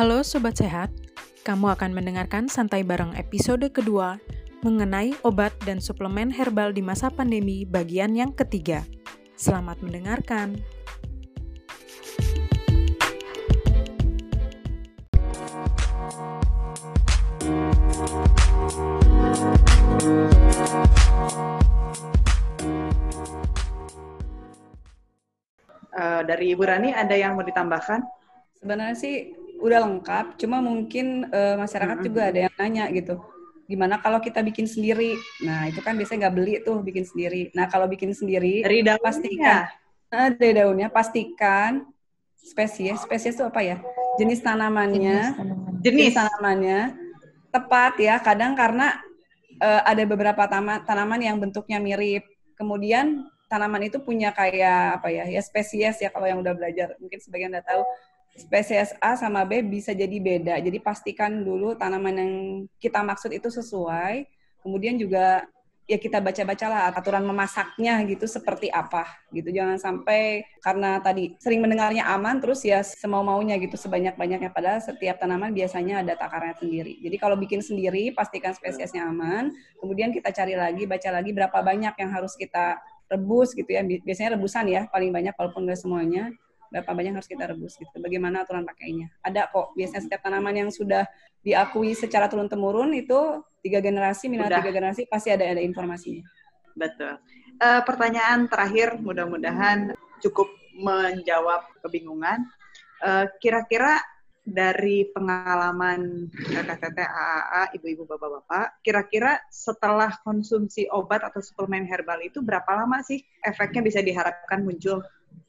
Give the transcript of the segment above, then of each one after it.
Halo Sobat Sehat, kamu akan mendengarkan Santai Bareng episode kedua mengenai obat dan suplemen herbal di masa pandemi bagian yang ketiga. Selamat mendengarkan. Uh, dari Ibu Rani ada yang mau ditambahkan? Sebenarnya sih udah lengkap, cuma mungkin uh, masyarakat mm -hmm. juga ada yang nanya gitu. Gimana kalau kita bikin sendiri? Nah, itu kan biasanya nggak beli tuh bikin sendiri. Nah, kalau bikin sendiri, dari daunnya. pastikan. Nah, dari daunnya, pastikan spesies. Spesies itu apa ya? Jenis tanamannya. Jenis, jenis. tanamannya tepat ya. Kadang karena uh, ada beberapa tanaman yang bentuknya mirip. Kemudian tanaman itu punya kayak apa ya ya spesies ya kalau yang udah belajar mungkin sebagian udah tahu spesies A sama B bisa jadi beda. Jadi pastikan dulu tanaman yang kita maksud itu sesuai. Kemudian juga ya kita baca-bacalah aturan memasaknya gitu seperti apa gitu. Jangan sampai karena tadi sering mendengarnya aman terus ya semau maunya gitu sebanyak banyaknya padahal setiap tanaman biasanya ada takarannya sendiri. Jadi kalau bikin sendiri pastikan spesiesnya aman. Kemudian kita cari lagi baca lagi berapa banyak yang harus kita rebus gitu ya. Biasanya rebusan ya paling banyak walaupun nggak semuanya berapa banyak harus kita rebus gitu. Bagaimana aturan pakainya. Ada kok. Biasanya setiap tanaman yang sudah diakui secara turun temurun itu tiga generasi minimal tiga generasi pasti ada ada informasinya. Betul. Uh, pertanyaan terakhir mudah-mudahan cukup menjawab kebingungan. Uh, kira-kira dari pengalaman kakak AAA, ibu-ibu, bapak-bapak, kira-kira setelah konsumsi obat atau suplemen herbal itu berapa lama sih efeknya bisa diharapkan muncul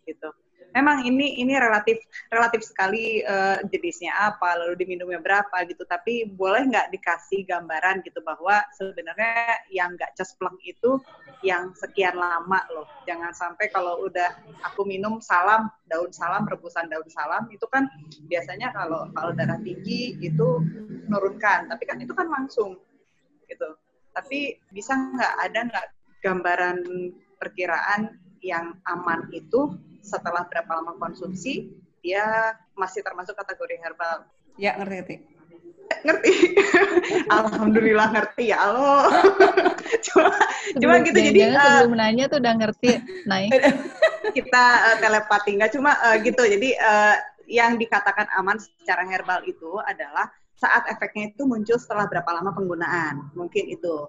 gitu? Memang ini ini relatif relatif sekali uh, jenisnya apa lalu diminumnya berapa gitu. Tapi boleh nggak dikasih gambaran gitu bahwa sebenarnya yang nggak cespleng itu yang sekian lama loh. Jangan sampai kalau udah aku minum salam daun salam rebusan daun salam itu kan biasanya kalau kalau darah tinggi itu menurunkan. Tapi kan itu kan langsung gitu. Tapi bisa nggak ada nggak gambaran perkiraan yang aman itu setelah berapa lama konsumsi dia masih termasuk kategori herbal. Ya ngerti ngerti. Ngerti. Alhamdulillah ngerti ya lo. cuma cuma gitu jadi uh, sebelum nanya tuh udah ngerti naik. kita uh, telepati nggak cuma uh, gitu jadi uh, yang dikatakan aman secara herbal itu adalah saat efeknya itu muncul setelah berapa lama penggunaan mungkin itu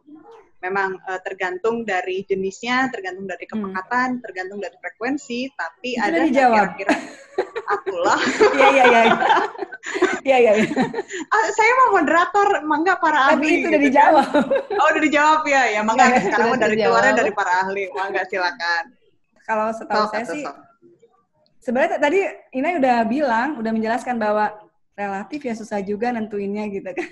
memang uh, tergantung dari jenisnya, tergantung dari hmm. kepekatan, hmm. tergantung dari frekuensi, tapi itu ada kira-kira akulah. Iya iya iya. Iya iya. iya. Ah, saya mau moderator, mangga para ahli. Tapi itu udah gitu kan. dijawab. Kan? Oh udah dijawab ya, ya mangga ya, sekarang mau dari keluarnya dari para ahli, mangga silakan. Kalau setahu saya sih, sebenarnya tadi Ina udah bilang, udah menjelaskan bahwa relatif ya susah juga nentuinnya gitu kan.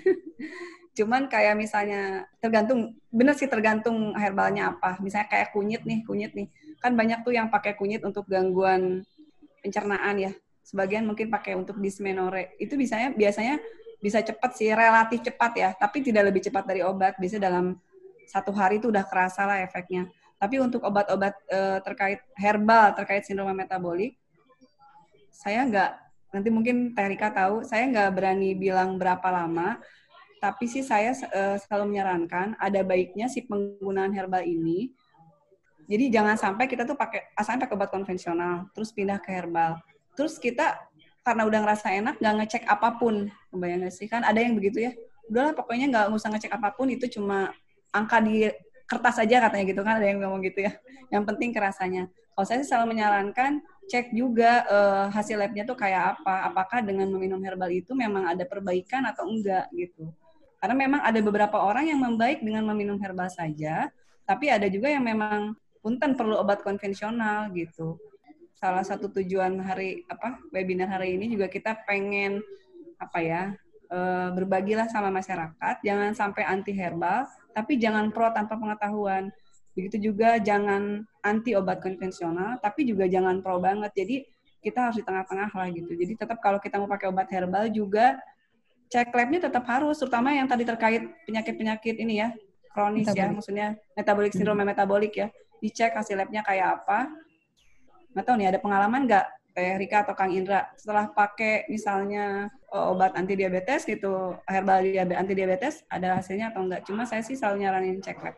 Cuman kayak misalnya tergantung, bener sih tergantung herbalnya apa. Misalnya kayak kunyit nih, kunyit nih. Kan banyak tuh yang pakai kunyit untuk gangguan pencernaan ya. Sebagian mungkin pakai untuk dismenore. Itu biasanya biasanya bisa cepat sih, relatif cepat ya. Tapi tidak lebih cepat dari obat. Bisa dalam satu hari itu udah kerasa lah efeknya. Tapi untuk obat-obat e, terkait herbal, terkait sindrom metabolik, saya nggak, nanti mungkin Teh Rika tahu, saya nggak berani bilang berapa lama, tapi sih saya uh, selalu menyarankan ada baiknya si penggunaan herbal ini. Jadi jangan sampai kita tuh pakai asalnya pakai obat konvensional terus pindah ke herbal. Terus kita karena udah ngerasa enak nggak ngecek apa pun. Kebayang sih? Kan ada yang begitu ya. Udahlah pokoknya nggak usah ngecek apa pun itu cuma angka di kertas aja katanya gitu kan ada yang ngomong gitu ya. Yang penting kerasanya. Kalau saya sih selalu menyarankan cek juga uh, hasil labnya tuh kayak apa. Apakah dengan meminum herbal itu memang ada perbaikan atau enggak gitu karena memang ada beberapa orang yang membaik dengan meminum herbal saja, tapi ada juga yang memang punten perlu obat konvensional gitu. Salah satu tujuan hari apa webinar hari ini juga kita pengen apa ya e, berbagilah sama masyarakat, jangan sampai anti herbal, tapi jangan pro tanpa pengetahuan. Begitu juga jangan anti obat konvensional, tapi juga jangan pro banget. Jadi kita harus di tengah-tengah lah gitu. Jadi tetap kalau kita mau pakai obat herbal juga cek labnya tetap harus, terutama yang tadi terkait penyakit-penyakit ini ya, kronis ya, metabolik. ya, maksudnya metabolik sindrom hmm. metabolik ya. Dicek hasil labnya kayak apa. Nggak tahu nih, ada pengalaman nggak Teh Rika atau Kang Indra setelah pakai misalnya uh, obat anti diabetes gitu, herbal anti diabetes ada hasilnya atau enggak? Cuma saya sih selalu nyaranin cek lab.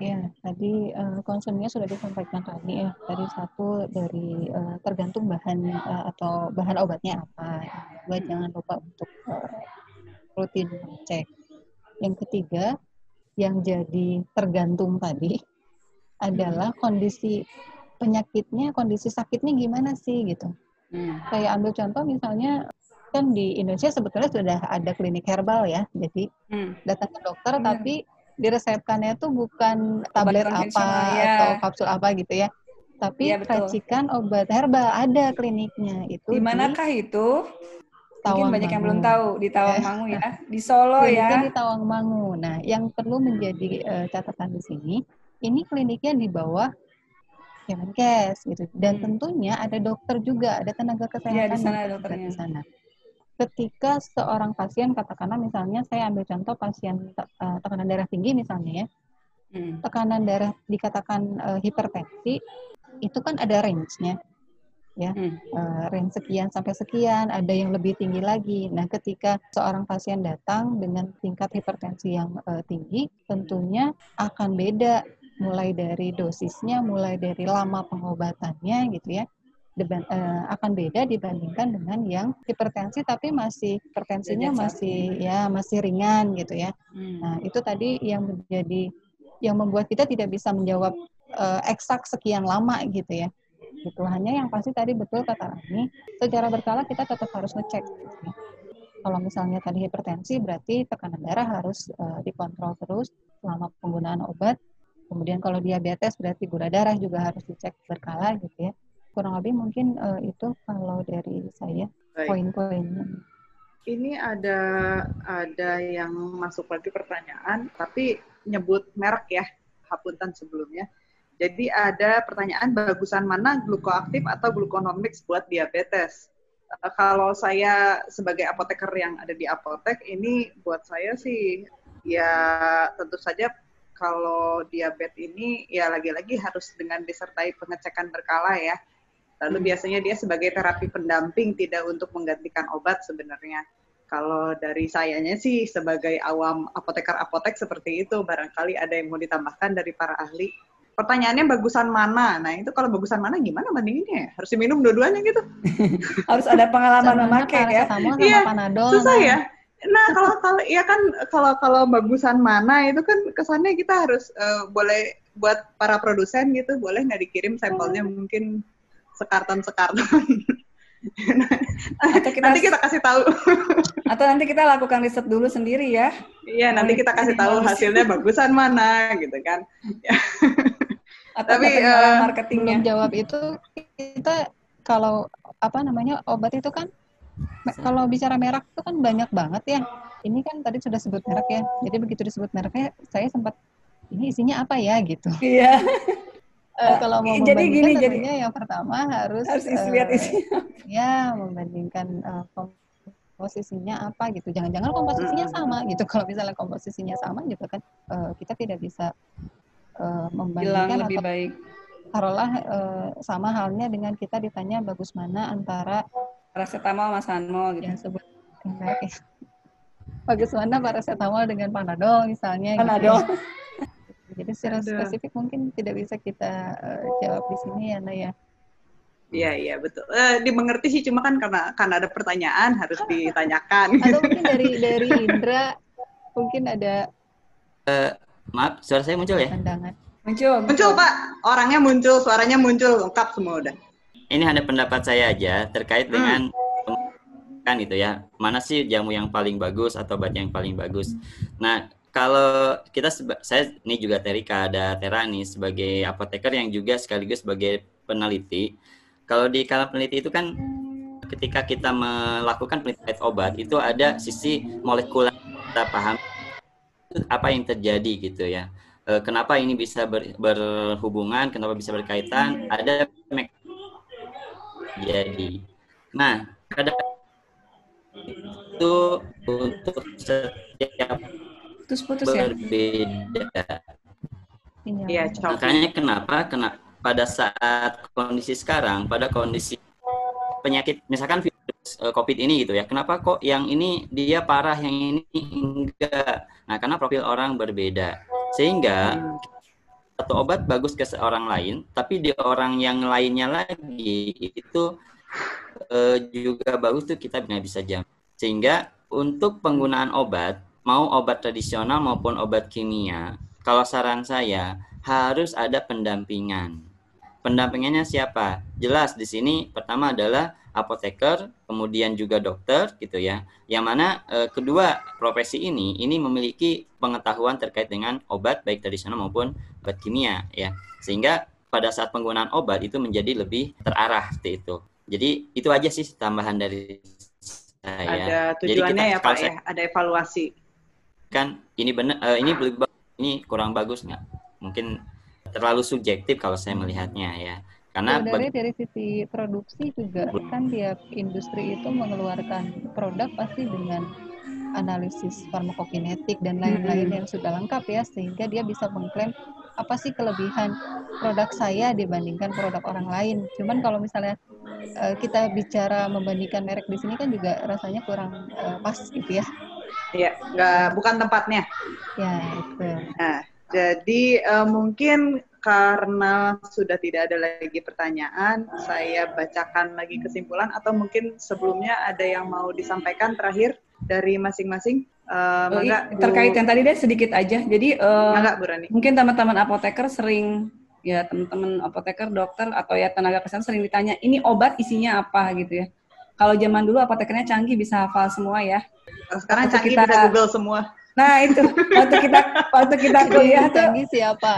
Ya, tadi uh, konsumnya sudah disampaikan tadi ya. Tadi satu dari uh, tergantung bahan uh, atau bahan obatnya apa. Buat jangan lupa untuk uh, rutin cek. Yang ketiga, yang jadi tergantung tadi adalah kondisi penyakitnya, kondisi sakitnya gimana sih gitu. Hmm. Kayak ambil contoh misalnya kan di Indonesia sebetulnya sudah ada klinik herbal ya. Jadi hmm. datang ke dokter hmm. tapi diresepkannya tuh bukan tablet apa ya. atau kapsul apa gitu ya. Tapi ya, racikan obat herbal ada kliniknya itu. Di manakah itu? Tawang Mungkin banyak yang belum tahu di Tawangmangu ya, di Solo ya. di Tawangmangu. Nah, yang perlu menjadi uh, catatan di sini, ini kliniknya di bawah Kemenkes gitu. Dan hmm. tentunya ada dokter juga, ada tenaga kesehatan ya, di sana dokternya. di sana ketika seorang pasien katakanlah misalnya saya ambil contoh pasien uh, tekanan darah tinggi misalnya ya hmm. tekanan darah dikatakan uh, hipertensi itu kan ada range-nya ya hmm. uh, range sekian sampai sekian ada yang lebih tinggi lagi nah ketika seorang pasien datang dengan tingkat hipertensi yang uh, tinggi tentunya akan beda mulai dari dosisnya mulai dari lama pengobatannya gitu ya deban, uh, akan beda dibandingkan dengan yang hipertensi tapi masih hipertensinya masih ya masih ringan gitu ya. Hmm. Nah, itu tadi yang menjadi yang membuat kita tidak bisa menjawab uh, eksak sekian lama gitu ya. Gitu. Hanya yang pasti tadi betul kata Rani, secara berkala kita tetap harus ngecek. Gitu ya. Kalau misalnya tadi hipertensi berarti tekanan darah harus uh, dikontrol terus selama penggunaan obat. Kemudian kalau diabetes berarti gula darah juga harus dicek berkala gitu ya kurang lebih mungkin uh, itu kalau dari saya poin-poinnya. Ini ada ada yang masuk lagi pertanyaan, tapi nyebut merek ya, hapuntan sebelumnya. Jadi ada pertanyaan bagusan mana glukoaktif atau gluconomics buat diabetes. Uh, kalau saya sebagai apoteker yang ada di apotek, ini buat saya sih ya tentu saja kalau diabetes ini ya lagi-lagi harus dengan disertai pengecekan berkala ya Lalu hmm. biasanya dia sebagai terapi pendamping tidak untuk menggantikan obat sebenarnya. Kalau dari sayanya sih sebagai awam apoteker-apotek seperti itu, barangkali ada yang mau ditambahkan dari para ahli. Pertanyaannya bagusan mana? Nah itu kalau bagusan mana gimana bandinginnya? Ya? Harus diminum dua-duanya gitu? Harus ada pengalaman memakai ya? Iya, susah ya. Nah kalau kalau ya kan kalau kalau bagusan mana itu kan kesannya kita harus uh, boleh buat para produsen gitu boleh nggak dikirim sampelnya hmm. mungkin sekarton-sekarton. atau kita, nanti kita kasih tahu. atau nanti kita lakukan riset dulu sendiri ya. Iya, nanti kita kasih tahu hasilnya bagusan mana gitu kan. atau Tapi uh, marketingnya jawab itu kita kalau apa namanya obat itu kan kalau bicara merek itu kan banyak banget ya. Ini kan tadi sudah sebut merek ya. Jadi begitu disebut mereknya saya sempat ini isinya apa ya gitu. Iya. Uh, kalau mau jadi gini jadi yang pertama harus harus uh, lihat isinya. ya membandingkan uh, komposisinya apa gitu jangan-jangan komposisinya sama gitu kalau misalnya komposisinya sama juga kan uh, kita tidak bisa uh, membandingkan Bilang lebih atau baik taruhlah uh, sama halnya dengan kita ditanya bagus mana antara paracetamol sama sanmo gitu ya sebut bagus mana paracetamol dengan panadol misalnya gitu ya. panadol gitu. Jadi secara Aduh. spesifik mungkin tidak bisa kita uh, jawab di sini ya, Naya. Iya iya betul. Uh, dimengerti sih cuma kan karena karena ada pertanyaan harus ditanyakan. Atau mungkin dari dari Indra mungkin ada. Uh, maaf, suara saya muncul ya? Pandangan. Muncul, muncul Pak. Orangnya muncul, suaranya muncul, lengkap semua udah. Ini hanya pendapat saya aja terkait hmm. dengan kan itu ya. Mana sih jamu yang paling bagus atau obat yang paling bagus? Nah, kalau kita saya ini juga Terika ada Tera nih sebagai apoteker yang juga sekaligus sebagai peneliti. Kalau di kalangan peneliti itu kan ketika kita melakukan penelitian obat itu ada sisi molekuler kita paham apa yang terjadi gitu ya. E, kenapa ini bisa ber, berhubungan, kenapa bisa berkaitan, ada jadi. Nah, ada itu untuk setiap putus-putus ya berbeda. Iya, makanya kenapa kena pada saat kondisi sekarang, pada kondisi penyakit misalkan virus uh, COVID ini gitu ya. Kenapa kok yang ini dia parah, yang ini enggak? Nah, karena profil orang berbeda. Sehingga satu obat bagus ke seorang lain, tapi di orang yang lainnya lagi itu uh, juga bagus tuh kita nggak bisa jam. Sehingga untuk penggunaan obat, mau obat tradisional maupun obat kimia, kalau saran saya harus ada pendampingan. Pendampingannya siapa? Jelas di sini pertama adalah apoteker, kemudian juga dokter gitu ya. Yang mana e, kedua profesi ini ini memiliki pengetahuan terkait dengan obat baik tradisional maupun obat kimia ya. Sehingga pada saat penggunaan obat itu menjadi lebih terarah seperti itu. Jadi itu aja sih tambahan dari saya. Ada tujuannya Jadi kita, ya Pak ya, ada evaluasi. Kan ini benar uh, ini ini kurang bagus nggak? Mungkin terlalu subjektif kalau saya melihatnya ya. Karena dari dari sisi produksi juga kan tiap industri itu mengeluarkan produk pasti dengan analisis farmakokinetik dan lain-lain yang sudah lengkap ya sehingga dia bisa mengklaim apa sih kelebihan produk saya dibandingkan produk orang lain. Cuman kalau misalnya uh, kita bicara membandingkan merek di sini kan juga rasanya kurang uh, pas gitu ya. Iya, nggak bukan tempatnya. Ya, itu. Nah, jadi uh, mungkin karena sudah tidak ada lagi pertanyaan, saya bacakan lagi kesimpulan atau mungkin sebelumnya ada yang mau disampaikan terakhir dari masing-masing. Uh, oh, Bu... terkait yang tadi deh sedikit aja. Jadi uh, Mangga, Bu Rani. mungkin teman-teman apoteker sering ya teman-teman apoteker, dokter atau ya tenaga kesehatan sering ditanya, ini obat isinya apa gitu ya. Kalau zaman dulu apotekernya canggih bisa hafal semua ya. Sekarang waktu canggih kita, bisa Google semua. Nah itu waktu kita waktu kita kuliah tuh canggih siapa?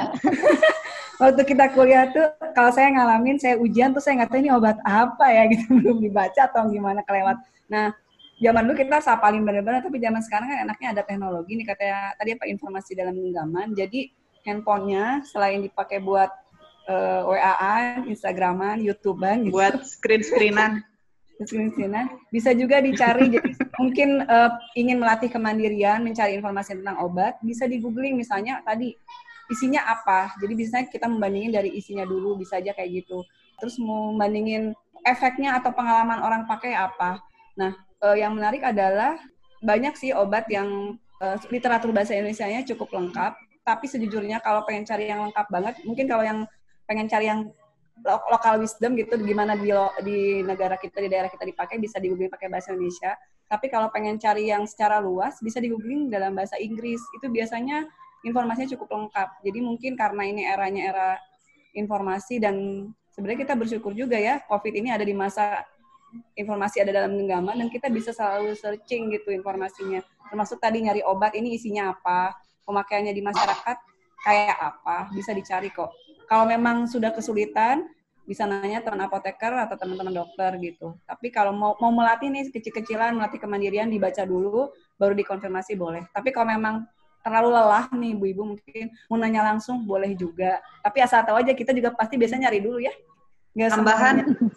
waktu kita kuliah tuh kalau saya ngalamin saya ujian tuh saya nggak tahu ini obat apa ya gitu belum dibaca atau gimana kelewat. Nah zaman dulu kita sapalin benar-benar tapi zaman sekarang kan enaknya ada teknologi nih katanya tadi apa informasi dalam genggaman. Jadi handphonenya selain dipakai buat uh, WA-an, Instagraman, YouTubean gitu. Buat screen-screenan kemiskinan bisa juga dicari jadi mungkin uh, ingin melatih kemandirian mencari informasi tentang obat bisa di googling misalnya tadi isinya apa. Jadi biasanya kita membandingin dari isinya dulu bisa aja kayak gitu. Terus mau membandingin efeknya atau pengalaman orang pakai apa. Nah uh, yang menarik adalah banyak sih obat yang uh, literatur bahasa Indonesia-nya cukup lengkap. Tapi sejujurnya kalau pengen cari yang lengkap banget mungkin kalau yang pengen cari yang lokal wisdom gitu gimana di di negara kita di daerah kita dipakai bisa di pakai bahasa Indonesia. Tapi kalau pengen cari yang secara luas bisa di dalam bahasa Inggris. Itu biasanya informasinya cukup lengkap. Jadi mungkin karena ini eranya era informasi dan sebenarnya kita bersyukur juga ya COVID ini ada di masa informasi ada dalam genggaman dan kita bisa selalu searching gitu informasinya. Termasuk tadi nyari obat ini isinya apa pemakaiannya di masyarakat kayak apa bisa dicari kok kalau memang sudah kesulitan, bisa nanya teman apoteker atau teman-teman dokter gitu. Tapi kalau mau mau melatih nih kecil-kecilan, melatih kemandirian dibaca dulu, baru dikonfirmasi boleh. Tapi kalau memang terlalu lelah nih Bu Ibu mungkin mau nanya langsung boleh juga. Tapi asal tahu aja kita juga pasti biasa nyari dulu ya. Nggak tambahan semuanya.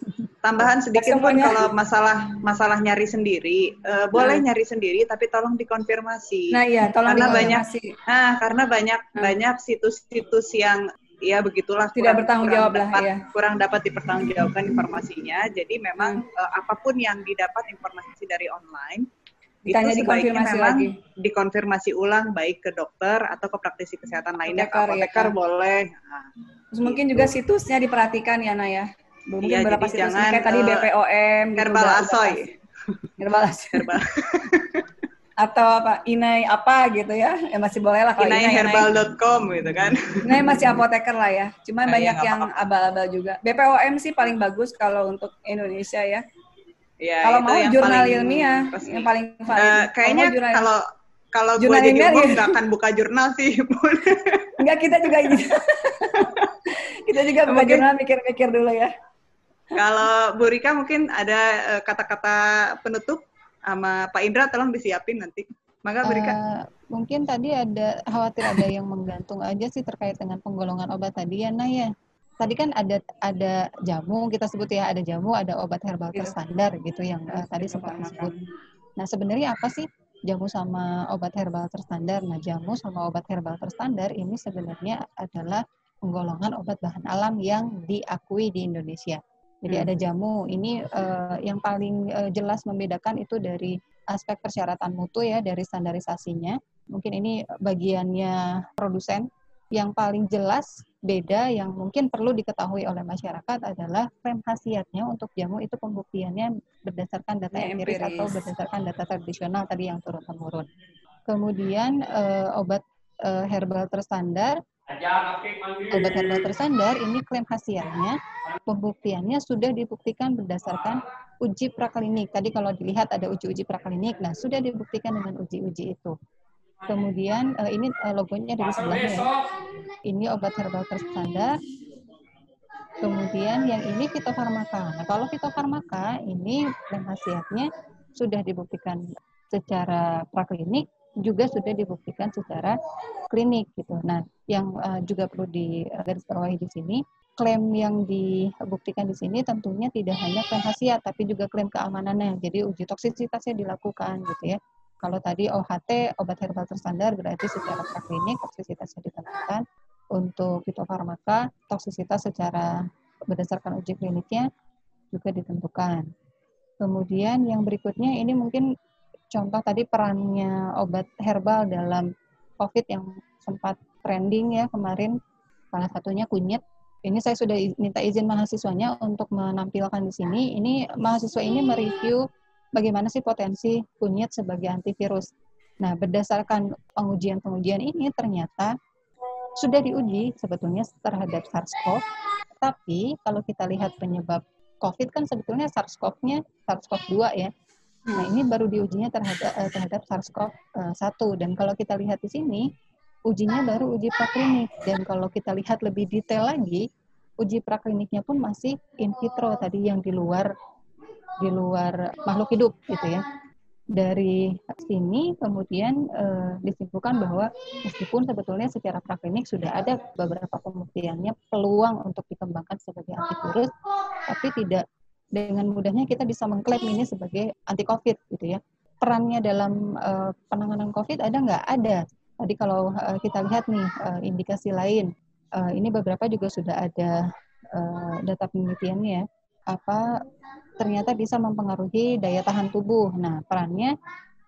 tambahan sedikit pun kalau masalah masalah nyari sendiri uh, boleh nah. nyari sendiri tapi tolong dikonfirmasi. Nah iya, tolong karena banyak nah karena banyak nah. banyak situs-situs yang ya begitulah. Tidak kurang, bertanggung jawab lah ya kurang dapat dipertanggungjawabkan informasinya. Jadi memang hmm. uh, apa pun yang didapat informasi dari online Ditanya itu sebaiknya memang lagi. dikonfirmasi ulang baik ke dokter atau ke praktisi kesehatan lainnya. Apoteker, ke apoteker ya, boleh. Nah, Terus mungkin juga gitu. situsnya diperhatikan ya Naya. Mungkin iya, berapa situs jangan, kayak uh, tadi BPOM herbal gitu, asoy. herbal asoy. Herbal atau apa inai apa gitu ya ya masih boleh lah kalau inaiherbal.com gitu kan inai masih apoteker lah ya cuma nah, banyak yang abal-abal juga BPOM sih paling bagus kalau untuk Indonesia ya Ya, kalau mau jurnal paling ilmiah resmi. yang paling valid. Uh, kayaknya kalau kalau gue jadi umum ya. nggak akan buka jurnal sih. Enggak kita juga gitu. kita juga buka mungkin, jurnal mikir-mikir dulu ya. Kalau Bu Rika mungkin ada eh, kata-kata uh, penutup sama Pak Indra tolong disiapin nanti. Maka berikan. Uh, mungkin tadi ada khawatir ada yang menggantung aja sih terkait dengan penggolongan obat tadi ya, Nah ya. Tadi kan ada ada jamu kita sebut ya ada jamu ada obat herbal yeah. terstandar gitu yang uh, tadi sempat disebut. Nah sebenarnya apa sih jamu sama obat herbal terstandar? Nah jamu sama obat herbal terstandar ini sebenarnya adalah penggolongan obat bahan alam yang diakui di Indonesia. Jadi hmm. ada jamu. Ini uh, yang paling uh, jelas membedakan itu dari aspek persyaratan mutu ya, dari standarisasinya. Mungkin ini bagiannya produsen. Yang paling jelas beda yang mungkin perlu diketahui oleh masyarakat adalah klaim khasiatnya untuk jamu itu pembuktiannya berdasarkan data ya, empiris, empiris atau berdasarkan data tradisional tadi yang turun temurun. Kemudian uh, obat uh, herbal terstandar obat herbal terstandar ini klaim khasiatnya pembuktiannya sudah dibuktikan berdasarkan uji praklinik. Tadi kalau dilihat ada uji-uji praklinik, nah sudah dibuktikan dengan uji-uji itu. Kemudian uh, ini uh, logonya dari sebelahnya ya. Ini obat herbal terstandar. Kemudian yang ini fitofarmaka. Nah, kalau fitofarmaka ini khasiatnya sudah dibuktikan secara praklinik juga sudah dibuktikan secara klinik gitu. Nah, yang uh, juga perlu digarisbawahi di sini, klaim yang dibuktikan di sini tentunya tidak hanya klaim khasiat, tapi juga klaim keamanannya. Jadi uji toksisitasnya dilakukan gitu ya. Kalau tadi OHT, obat herbal terstandar, berarti secara praklinik toksisitasnya ditentukan. Untuk fitofarmaka, toksisitas secara berdasarkan uji kliniknya juga ditentukan. Kemudian yang berikutnya ini mungkin contoh tadi perannya obat herbal dalam COVID yang sempat trending ya kemarin, salah satunya kunyit. Ini saya sudah minta izin mahasiswanya untuk menampilkan di sini. Ini mahasiswa ini mereview bagaimana sih potensi kunyit sebagai antivirus. Nah, berdasarkan pengujian-pengujian ini ternyata sudah diuji sebetulnya terhadap SARS-CoV, tapi kalau kita lihat penyebab COVID kan sebetulnya SARS-CoV-nya SARS-CoV-2 ya. Nah, ini baru diujinya terhadap uh, terhadap SARS-CoV-1 dan kalau kita lihat di sini ujinya baru uji praklinik dan kalau kita lihat lebih detail lagi uji prakliniknya pun masih in vitro tadi yang di luar di luar makhluk hidup gitu ya. Dari sini kemudian uh, disimpulkan bahwa meskipun sebetulnya secara praklinik sudah ada beberapa pembuktiannya peluang untuk dikembangkan sebagai antivirus, tapi tidak dengan mudahnya kita bisa mengklaim ini sebagai anti COVID gitu ya. Perannya dalam uh, penanganan COVID ada nggak? Ada. Tadi kalau uh, kita lihat nih uh, indikasi lain, uh, ini beberapa juga sudah ada data penelitiannya ya. Apa ternyata bisa mempengaruhi daya tahan tubuh. Nah, perannya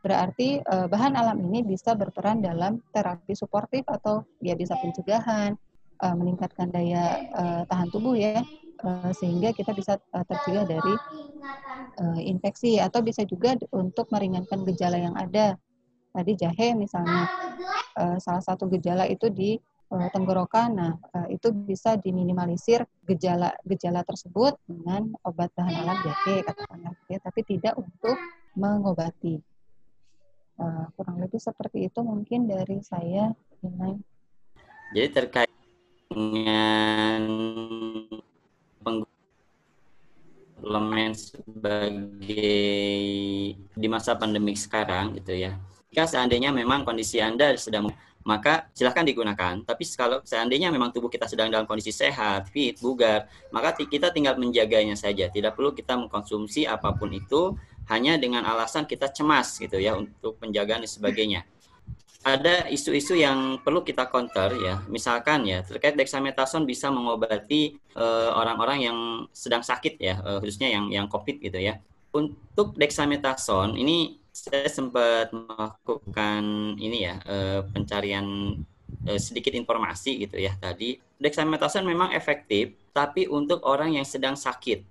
berarti bahan alam ini bisa berperan dalam terapi suportif atau dia bisa pencegahan, meningkatkan daya tahan tubuh ya Eh, sehingga kita bisa tercegah dari infeksi atau bisa juga untuk meringankan gejala yang ada. Tadi jahe misalnya uh, salah satu gejala itu di uh, tenggorokan. Nah, uh, itu bisa diminimalisir gejala-gejala tersebut dengan obat bahan alam jahe katakanlah ya, tapi tidak untuk mengobati. Kurang lebih seperti itu mungkin dari saya, Inai. Jadi terkait dengan suplemen sebagai di masa pandemik sekarang gitu ya. Jika seandainya memang kondisi Anda sedang maka silahkan digunakan. Tapi kalau seandainya memang tubuh kita sedang dalam kondisi sehat, fit, bugar, maka kita tinggal menjaganya saja. Tidak perlu kita mengkonsumsi apa pun itu hanya dengan alasan kita cemas gitu ya untuk penjagaan dan sebagainya ada isu-isu yang perlu kita counter ya. Misalkan ya terkait dexamethasone bisa mengobati eh, orang-orang uh, yang sedang sakit ya, uh, khususnya yang yang COVID gitu ya. Untuk dexamethasone ini saya sempat melakukan ini ya uh, pencarian uh, sedikit informasi gitu ya tadi. Dexamethasone memang efektif tapi untuk orang yang sedang sakit.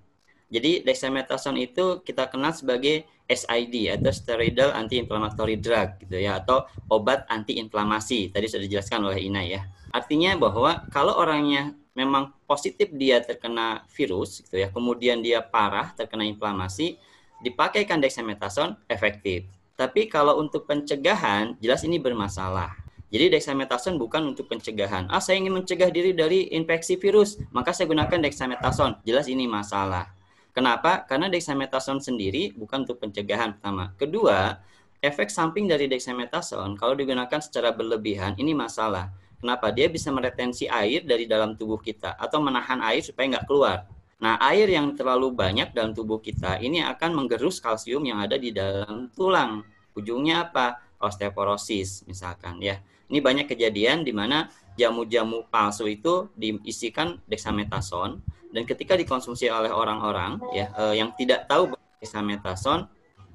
Jadi dexamethasone itu kita kenal sebagai SID atau steroidal anti-inflammatory drug gitu ya atau obat anti-inflamasi. Tadi sudah dijelaskan oleh Ina ya. Artinya bahwa kalau orangnya memang positif dia terkena virus gitu ya, kemudian dia parah terkena inflamasi, dipakaikan dexamethasone efektif. Tapi kalau untuk pencegahan jelas ini bermasalah. Jadi dexamethasone bukan untuk pencegahan. Ah, saya ingin mencegah diri dari infeksi virus, maka saya gunakan dexamethasone. Jelas ini masalah. Kenapa? Karena dexamethasone sendiri bukan untuk pencegahan pertama. Kedua, efek samping dari dexamethasone kalau digunakan secara berlebihan ini masalah. Kenapa? Dia bisa meretensi air dari dalam tubuh kita atau menahan air supaya nggak keluar. Nah, air yang terlalu banyak dalam tubuh kita ini akan menggerus kalsium yang ada di dalam tulang. Ujungnya apa? Osteoporosis misalkan ya. ini banyak kejadian di mana jamu-jamu palsu itu diisikan dexamethasone dan ketika dikonsumsi oleh orang-orang ya uh, yang tidak tahu dexamethasone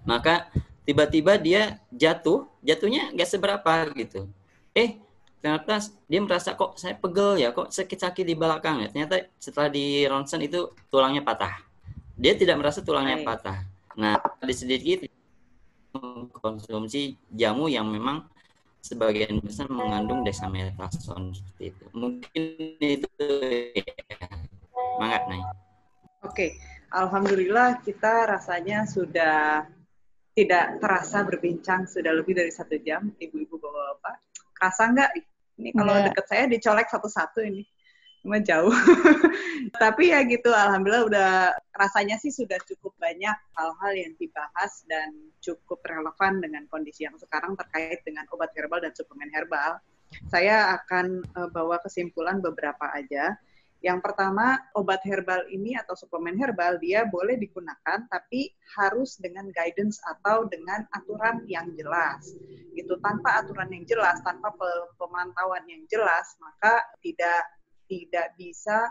maka tiba-tiba dia jatuh jatuhnya nggak seberapa gitu eh ternyata dia merasa kok saya pegel ya kok sakit-sakit di belakang ya ternyata setelah di ronsen itu tulangnya patah dia tidak merasa tulangnya Baik. patah nah di sedikit konsumsi jamu yang memang sebagian besar mengandung dexamethasone seperti itu. Mungkin itu ya. Semangat, Nay. Oke, Alhamdulillah kita rasanya sudah tidak terasa berbincang sudah lebih dari satu jam, ibu-ibu bapak-bapak. Kerasa nggak? Ini kalau dekat saya dicolek satu-satu ini cuma jauh. Tapi ya gitu, alhamdulillah udah rasanya sih sudah cukup banyak hal-hal yang dibahas dan cukup relevan dengan kondisi yang sekarang terkait dengan obat herbal dan suplemen herbal. Saya akan uh, bawa kesimpulan beberapa aja. Yang pertama, obat herbal ini atau suplemen herbal dia boleh digunakan tapi harus dengan guidance atau dengan aturan yang jelas. Gitu tanpa aturan yang jelas, tanpa pemantauan yang jelas, maka tidak tidak bisa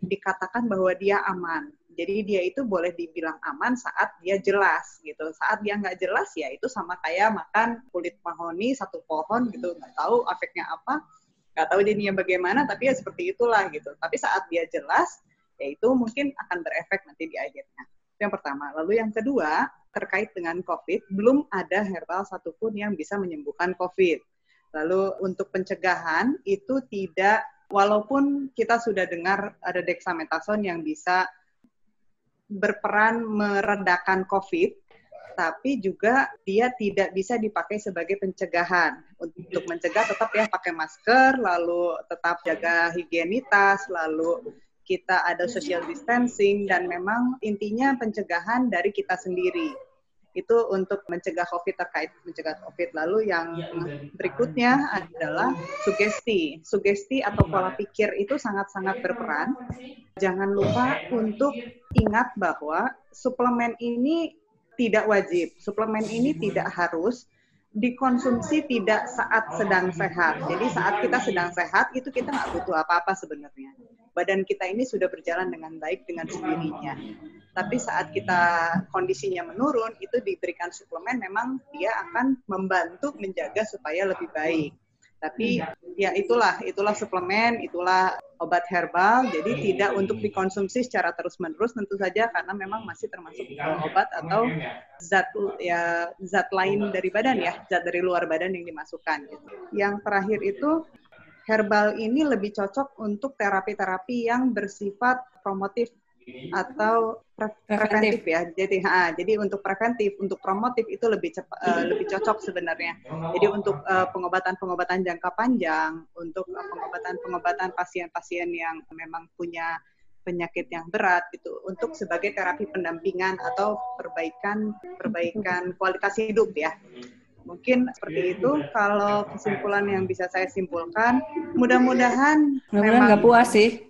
dikatakan bahwa dia aman. Jadi dia itu boleh dibilang aman saat dia jelas gitu. Saat dia nggak jelas ya itu sama kayak makan kulit mahoni satu pohon gitu nggak tahu efeknya apa, nggak tahu jadinya bagaimana tapi ya seperti itulah gitu. Tapi saat dia jelas ya itu mungkin akan berefek nanti di akhirnya. Itu yang pertama. Lalu yang kedua terkait dengan COVID belum ada herbal satupun yang bisa menyembuhkan COVID. Lalu untuk pencegahan itu tidak walaupun kita sudah dengar ada dexamethasone yang bisa berperan meredakan COVID, tapi juga dia tidak bisa dipakai sebagai pencegahan. Untuk mencegah tetap ya pakai masker, lalu tetap jaga higienitas, lalu kita ada social distancing, dan memang intinya pencegahan dari kita sendiri itu untuk mencegah COVID terkait mencegah COVID. Lalu yang berikutnya adalah sugesti. Sugesti atau pola pikir itu sangat-sangat berperan. Jangan lupa untuk ingat bahwa suplemen ini tidak wajib. Suplemen ini tidak harus dikonsumsi tidak saat sedang sehat. Jadi saat kita sedang sehat itu kita nggak butuh apa-apa sebenarnya. Badan kita ini sudah berjalan dengan baik dengan sendirinya. Tapi saat kita kondisinya menurun itu diberikan suplemen memang dia akan membantu menjaga supaya lebih baik. Tapi ya itulah, itulah suplemen, itulah obat herbal. Jadi tidak untuk dikonsumsi secara terus-menerus tentu saja karena memang masih termasuk obat atau zat ya zat lain dari badan ya, zat dari luar badan yang dimasukkan. Gitu. Yang terakhir itu herbal ini lebih cocok untuk terapi-terapi yang bersifat promotif atau pre preventif. ya. Jadi ha, jadi untuk preventif, untuk promotif itu lebih cepat, uh, lebih cocok sebenarnya. Jadi untuk pengobatan eh, pengobatan-pengobatan jangka panjang, untuk uh, pengobatan-pengobatan pasien-pasien yang memang punya penyakit yang berat itu untuk sebagai terapi pendampingan atau perbaikan perbaikan kualitas hidup ya. Mungkin seperti itu kalau kesimpulan yang bisa saya simpulkan. Mudah-mudahan memang nggak puas sih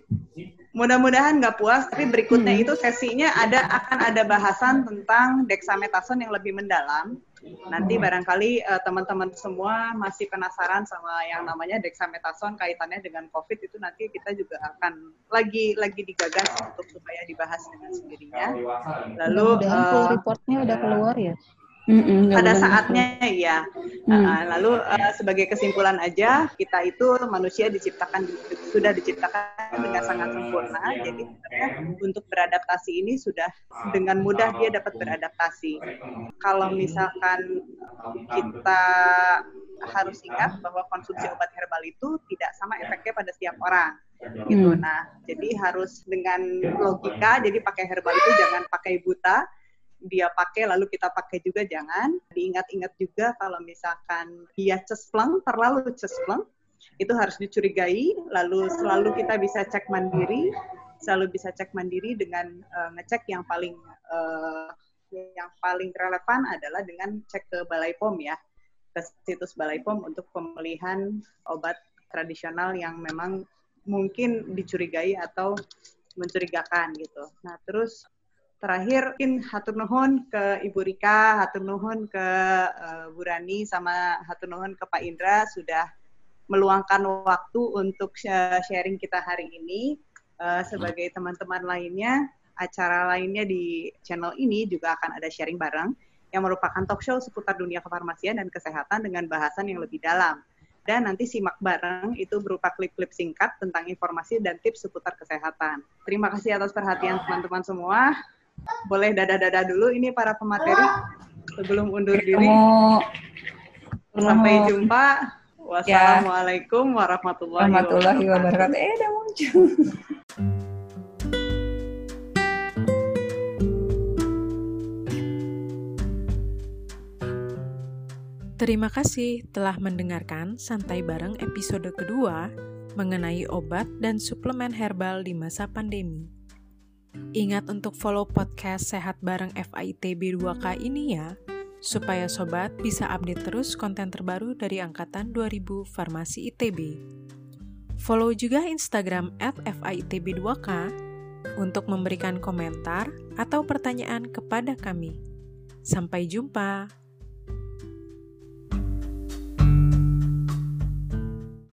mudah-mudahan nggak puas tapi berikutnya hmm. itu sesinya ada akan ada bahasan tentang dexamethasone yang lebih mendalam. Nanti hmm. barangkali uh, teman-teman semua masih penasaran sama yang namanya dexamethasone kaitannya dengan covid itu nanti kita juga akan lagi lagi digagas untuk supaya dibahas dengan sendirinya. Lalu uh, reportnya udah keluar ya Mm-mm, pada saatnya ya. Mm. Uh, lalu uh, sebagai kesimpulan aja kita itu manusia diciptakan sudah diciptakan dengan sangat sempurna. Jadi untuk beradaptasi ini sudah dengan mudah dia dapat beradaptasi. Kalau misalkan kita harus ingat bahwa konsumsi obat herbal itu tidak sama efeknya pada setiap orang gitu. Nah, jadi harus dengan logika. Jadi pakai herbal itu jangan pakai buta dia pakai lalu kita pakai juga jangan. Diingat-ingat juga kalau misalkan dia cespleng, terlalu cespleng, itu harus dicurigai, lalu selalu kita bisa cek mandiri, selalu bisa cek mandiri dengan uh, ngecek yang paling uh, yang paling relevan adalah dengan cek ke Balai POM ya, ke situs Balai POM untuk pemilihan obat tradisional yang memang mungkin dicurigai atau mencurigakan gitu. Nah, terus terakhir mungkin hatur nuhun ke Ibu Rika, hatur nuhun ke uh, Bu Rani sama hatur nuhun ke Pak Indra sudah meluangkan waktu untuk sharing kita hari ini. Uh, sebagai teman-teman lainnya, acara lainnya di channel ini juga akan ada sharing bareng yang merupakan talk show seputar dunia kefarmasian dan kesehatan dengan bahasan yang lebih dalam. Dan nanti simak bareng itu berupa klip-klip singkat tentang informasi dan tips seputar kesehatan. Terima kasih atas perhatian teman-teman semua. Boleh dada-dada dulu ini para pemateri sebelum undur diri. Sampai jumpa. Ya. Wassalamualaikum warahmatullahi, warahmatullahi wabarakatuh. Eh, udah muncul. Terima kasih telah mendengarkan Santai Bareng episode kedua mengenai obat dan suplemen herbal di masa pandemi. Ingat untuk follow podcast Sehat Bareng FITB 2K ini ya, supaya sobat bisa update terus konten terbaru dari angkatan 2000 Farmasi ITB. Follow juga Instagram at FITB2K untuk memberikan komentar atau pertanyaan kepada kami. Sampai jumpa.